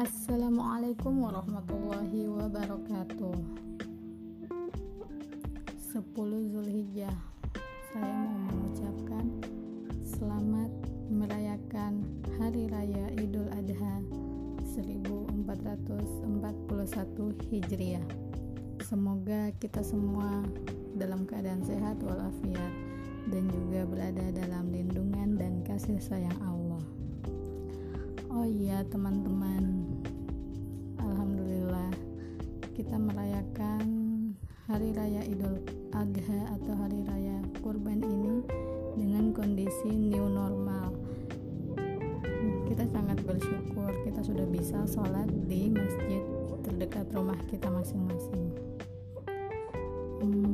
Assalamualaikum warahmatullahi wabarakatuh. 10 Zulhijjah. Saya mau mengucapkan Selamat merayakan Hari Raya Idul Adha 1441 Hijriah. Semoga kita semua dalam keadaan sehat walafiat dan juga berada dalam lindungan dan kasih sayang Allah. Oh iya, teman-teman, kita merayakan Hari Raya Idul Adha atau Hari Raya Kurban ini dengan kondisi new normal. Kita sangat bersyukur kita sudah bisa sholat di masjid terdekat rumah kita masing-masing. Hmm,